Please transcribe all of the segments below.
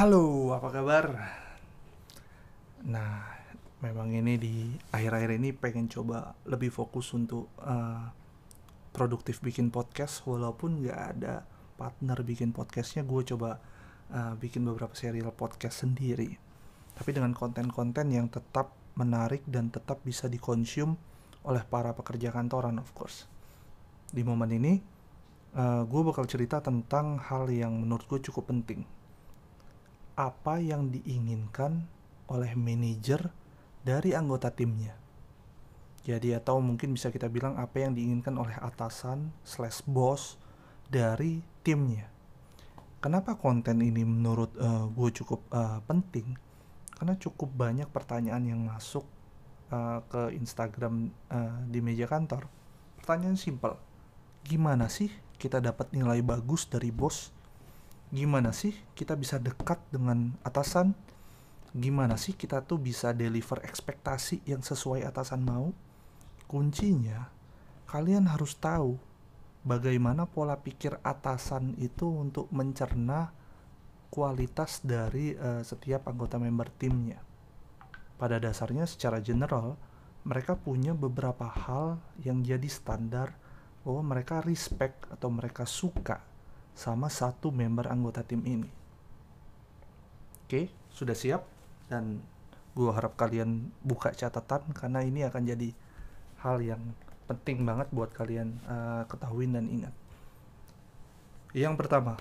Halo, apa kabar? Nah, memang ini di akhir-akhir ini pengen coba lebih fokus untuk uh, produktif bikin podcast walaupun nggak ada partner bikin podcastnya gue coba uh, bikin beberapa serial podcast sendiri. Tapi dengan konten-konten yang tetap menarik dan tetap bisa dikonsum oleh para pekerja kantoran of course. Di momen ini uh, gue bakal cerita tentang hal yang menurut gue cukup penting apa yang diinginkan oleh manajer dari anggota timnya. Jadi atau mungkin bisa kita bilang apa yang diinginkan oleh atasan slash bos dari timnya. Kenapa konten ini menurut uh, gue cukup uh, penting? Karena cukup banyak pertanyaan yang masuk uh, ke Instagram uh, di meja kantor. Pertanyaan simpel, gimana sih kita dapat nilai bagus dari bos? Gimana sih kita bisa dekat dengan atasan? Gimana sih kita tuh bisa deliver ekspektasi yang sesuai atasan mau? Kuncinya kalian harus tahu bagaimana pola pikir atasan itu untuk mencerna kualitas dari uh, setiap anggota member timnya. Pada dasarnya secara general, mereka punya beberapa hal yang jadi standar bahwa mereka respect atau mereka suka sama satu member anggota tim ini. Oke, sudah siap? Dan gue harap kalian buka catatan karena ini akan jadi hal yang penting banget buat kalian uh, ketahui dan ingat. Yang pertama,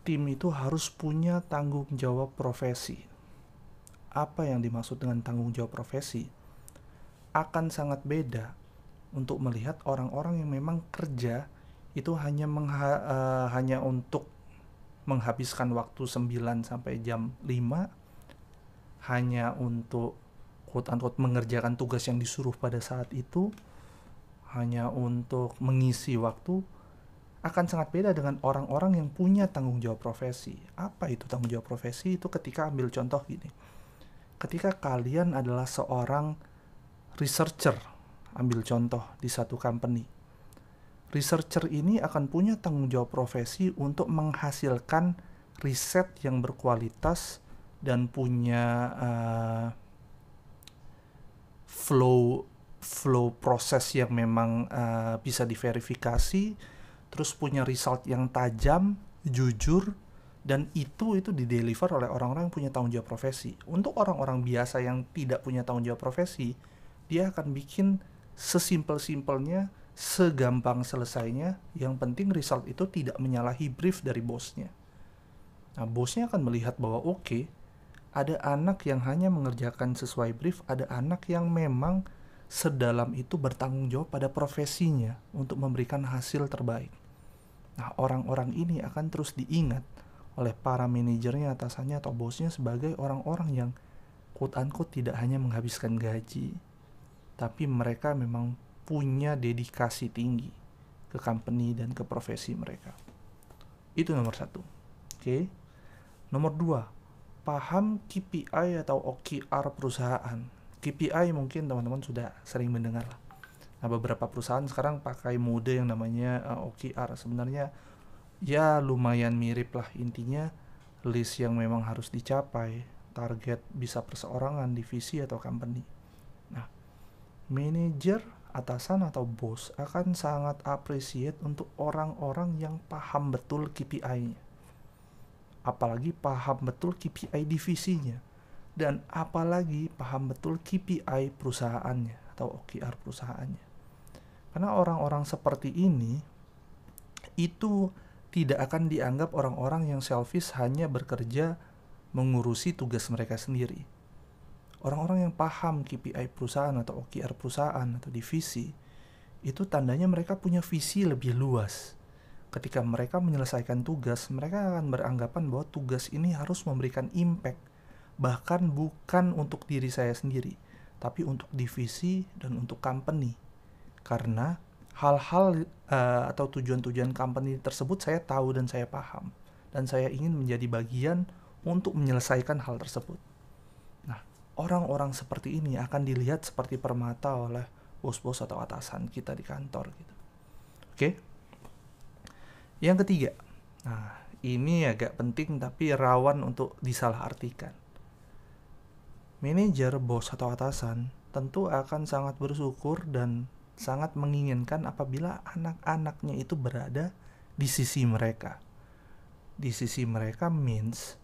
tim itu harus punya tanggung jawab profesi. Apa yang dimaksud dengan tanggung jawab profesi? Akan sangat beda untuk melihat orang-orang yang memang kerja itu hanya uh, hanya untuk menghabiskan waktu 9 sampai jam 5 hanya untuk quote unquote mengerjakan tugas yang disuruh pada saat itu hanya untuk mengisi waktu akan sangat beda dengan orang-orang yang punya tanggung jawab profesi. Apa itu tanggung jawab profesi? Itu ketika ambil contoh gini. Ketika kalian adalah seorang researcher, ambil contoh di satu company researcher ini akan punya tanggung jawab profesi untuk menghasilkan riset yang berkualitas dan punya uh, flow flow proses yang memang uh, bisa diverifikasi terus punya result yang tajam jujur dan itu itu dideliver oleh orang-orang yang punya tanggung jawab profesi. Untuk orang-orang biasa yang tidak punya tanggung jawab profesi dia akan bikin sesimpel-simpelnya segampang selesainya, yang penting result itu tidak menyalahi brief dari bosnya. Nah, bosnya akan melihat bahwa oke, okay, ada anak yang hanya mengerjakan sesuai brief, ada anak yang memang sedalam itu bertanggung jawab pada profesinya untuk memberikan hasil terbaik. Nah, orang-orang ini akan terus diingat oleh para manajernya, atasannya, atau bosnya sebagai orang-orang yang quote-unquote tidak hanya menghabiskan gaji, tapi mereka memang punya dedikasi tinggi ke company dan ke profesi mereka. Itu nomor satu. Oke. Okay. Nomor dua, paham KPI atau OKR perusahaan. KPI mungkin teman-teman sudah sering mendengar. Nah, beberapa perusahaan sekarang pakai mode yang namanya uh, eh, OKR. Sebenarnya ya lumayan mirip lah intinya list yang memang harus dicapai, target bisa perseorangan, divisi atau company. Nah, manajer atasan atau bos akan sangat appreciate untuk orang-orang yang paham betul KPI-nya. Apalagi paham betul KPI divisinya. Dan apalagi paham betul KPI perusahaannya atau OKR perusahaannya. Karena orang-orang seperti ini itu tidak akan dianggap orang-orang yang selfish hanya bekerja mengurusi tugas mereka sendiri orang-orang yang paham KPI perusahaan atau OKR perusahaan atau divisi itu tandanya mereka punya visi lebih luas. Ketika mereka menyelesaikan tugas, mereka akan beranggapan bahwa tugas ini harus memberikan impact, bahkan bukan untuk diri saya sendiri, tapi untuk divisi dan untuk company. Karena hal-hal uh, atau tujuan-tujuan company tersebut saya tahu dan saya paham, dan saya ingin menjadi bagian untuk menyelesaikan hal tersebut orang-orang seperti ini akan dilihat seperti permata oleh bos-bos atau atasan kita di kantor gitu. Oke. Yang ketiga. Nah, ini agak penting tapi rawan untuk disalahartikan. Manajer, bos atau atasan tentu akan sangat bersyukur dan sangat menginginkan apabila anak-anaknya itu berada di sisi mereka. Di sisi mereka means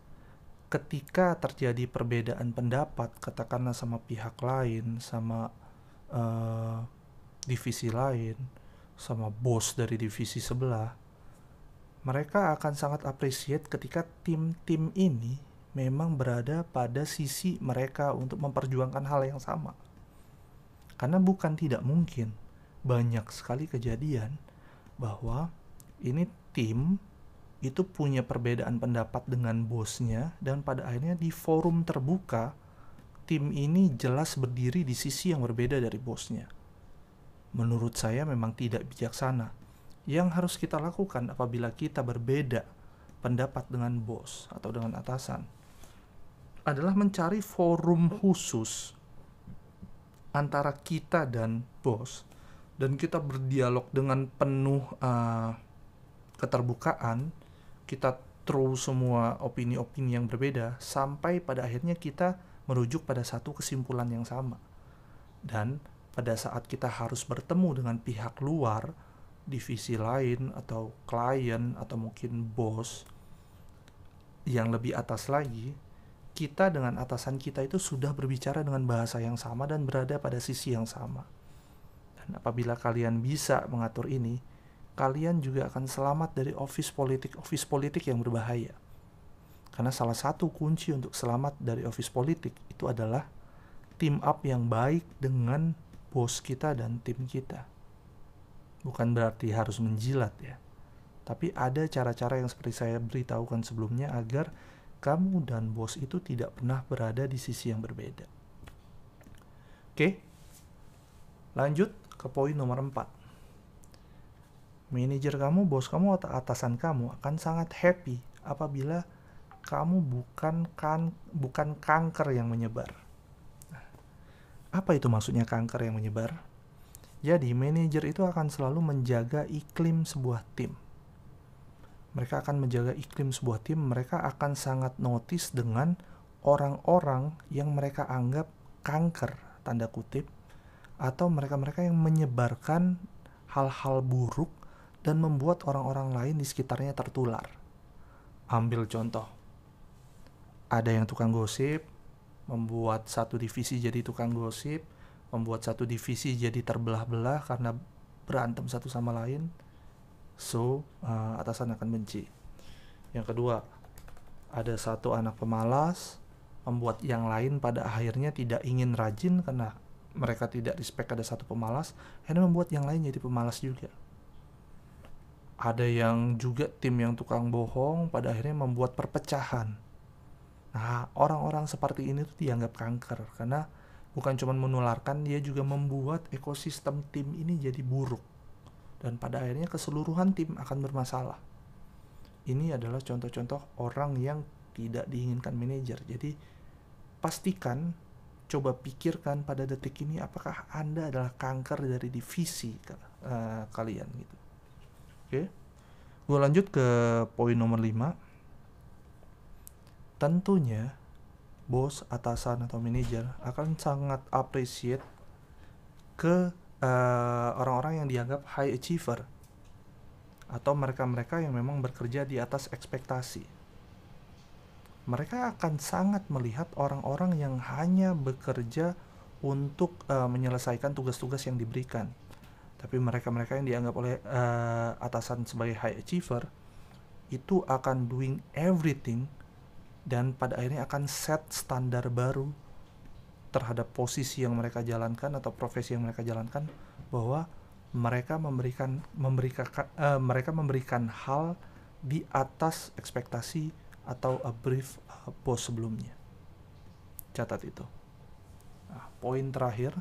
ketika terjadi perbedaan pendapat katakanlah sama pihak lain sama uh, divisi lain sama bos dari divisi sebelah mereka akan sangat appreciate ketika tim-tim ini memang berada pada sisi mereka untuk memperjuangkan hal yang sama. Karena bukan tidak mungkin banyak sekali kejadian bahwa ini tim itu punya perbedaan pendapat dengan bosnya dan pada akhirnya di forum terbuka tim ini jelas berdiri di sisi yang berbeda dari bosnya. Menurut saya memang tidak bijaksana. Yang harus kita lakukan apabila kita berbeda pendapat dengan bos atau dengan atasan adalah mencari forum khusus antara kita dan bos dan kita berdialog dengan penuh uh, keterbukaan kita throw semua opini-opini yang berbeda sampai pada akhirnya kita merujuk pada satu kesimpulan yang sama. Dan pada saat kita harus bertemu dengan pihak luar, divisi lain atau klien atau mungkin bos yang lebih atas lagi, kita dengan atasan kita itu sudah berbicara dengan bahasa yang sama dan berada pada sisi yang sama. Dan apabila kalian bisa mengatur ini, kalian juga akan selamat dari office politik office politik yang berbahaya. Karena salah satu kunci untuk selamat dari office politik itu adalah team up yang baik dengan bos kita dan tim kita. Bukan berarti harus menjilat ya. Tapi ada cara-cara yang seperti saya beritahukan sebelumnya agar kamu dan bos itu tidak pernah berada di sisi yang berbeda. Oke. Lanjut ke poin nomor 4 manajer kamu, bos kamu atau atasan kamu akan sangat happy apabila kamu bukan kan bukan kanker yang menyebar. Apa itu maksudnya kanker yang menyebar? Jadi manajer itu akan selalu menjaga iklim sebuah tim. Mereka akan menjaga iklim sebuah tim, mereka akan sangat notice dengan orang-orang yang mereka anggap kanker tanda kutip atau mereka-mereka yang menyebarkan hal-hal buruk dan membuat orang-orang lain di sekitarnya tertular. Ambil contoh, ada yang tukang gosip, membuat satu divisi jadi tukang gosip, membuat satu divisi jadi terbelah-belah karena berantem satu sama lain. So, uh, atasan akan benci. Yang kedua, ada satu anak pemalas, membuat yang lain pada akhirnya tidak ingin rajin karena mereka tidak respect ada satu pemalas, akhirnya membuat yang lain jadi pemalas juga ada yang juga tim yang tukang bohong pada akhirnya membuat perpecahan. Nah, orang-orang seperti ini tuh dianggap kanker karena bukan cuma menularkan, dia juga membuat ekosistem tim ini jadi buruk. Dan pada akhirnya keseluruhan tim akan bermasalah. Ini adalah contoh-contoh orang yang tidak diinginkan manajer. Jadi pastikan coba pikirkan pada detik ini apakah Anda adalah kanker dari divisi uh, kalian gitu. Oke. Gue lanjut ke poin nomor 5. Tentunya bos, atasan atau manajer akan sangat appreciate ke uh, orang-orang yang dianggap high achiever atau mereka-mereka yang memang bekerja di atas ekspektasi. Mereka akan sangat melihat orang-orang yang hanya bekerja untuk uh, menyelesaikan tugas-tugas yang diberikan tapi mereka-mereka yang dianggap oleh uh, atasan sebagai high achiever itu akan doing everything dan pada akhirnya akan set standar baru terhadap posisi yang mereka jalankan atau profesi yang mereka jalankan bahwa mereka memberikan memberikan uh, mereka memberikan hal di atas ekspektasi atau a brief uh, bos sebelumnya. Catat itu. Nah, poin terakhir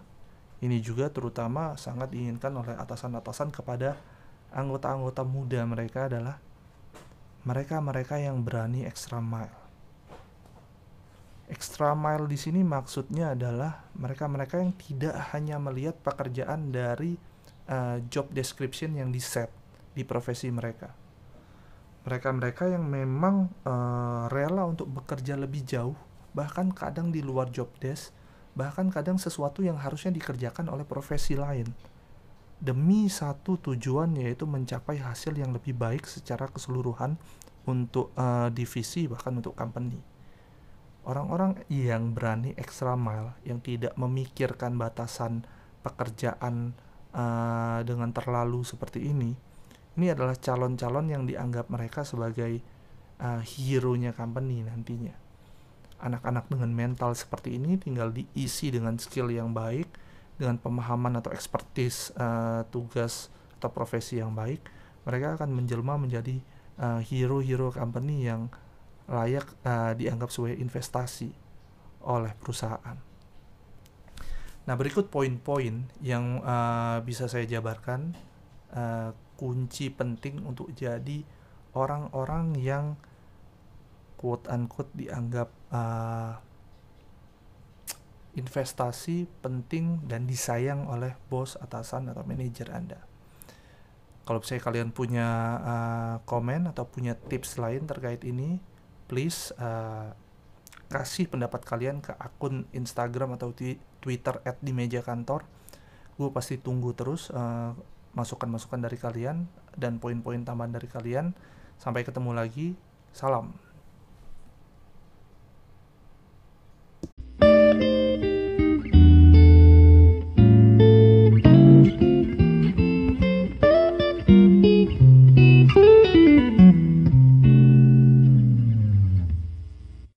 ini juga terutama sangat diinginkan oleh atasan-atasan kepada anggota-anggota muda mereka adalah mereka-mereka yang berani extra mile. Extra mile di sini maksudnya adalah mereka-mereka yang tidak hanya melihat pekerjaan dari uh, job description yang di set di profesi mereka. mereka-mereka yang memang uh, rela untuk bekerja lebih jauh bahkan kadang di luar job desk bahkan kadang sesuatu yang harusnya dikerjakan oleh profesi lain demi satu tujuan yaitu mencapai hasil yang lebih baik secara keseluruhan untuk uh, divisi bahkan untuk company. Orang-orang yang berani extra mile, yang tidak memikirkan batasan pekerjaan uh, dengan terlalu seperti ini, ini adalah calon-calon yang dianggap mereka sebagai uh, hero-nya company nantinya. Anak-anak dengan mental seperti ini tinggal diisi dengan skill yang baik, dengan pemahaman atau expertise uh, tugas atau profesi yang baik, mereka akan menjelma menjadi hero hero-hero company yang layak uh, dianggap sebagai investasi oleh perusahaan. Nah, berikut poin-poin yang uh, bisa saya jabarkan uh, kunci penting untuk jadi orang-orang yang quote unquote dianggap uh, investasi penting dan disayang oleh bos, atasan, atau manajer Anda. Kalau misalnya kalian punya uh, komen atau punya tips lain terkait ini, please uh, kasih pendapat kalian ke akun Instagram atau Twitter at di meja kantor. Gue pasti tunggu terus uh, masukan-masukan dari kalian dan poin-poin tambahan dari kalian. Sampai ketemu lagi. Salam.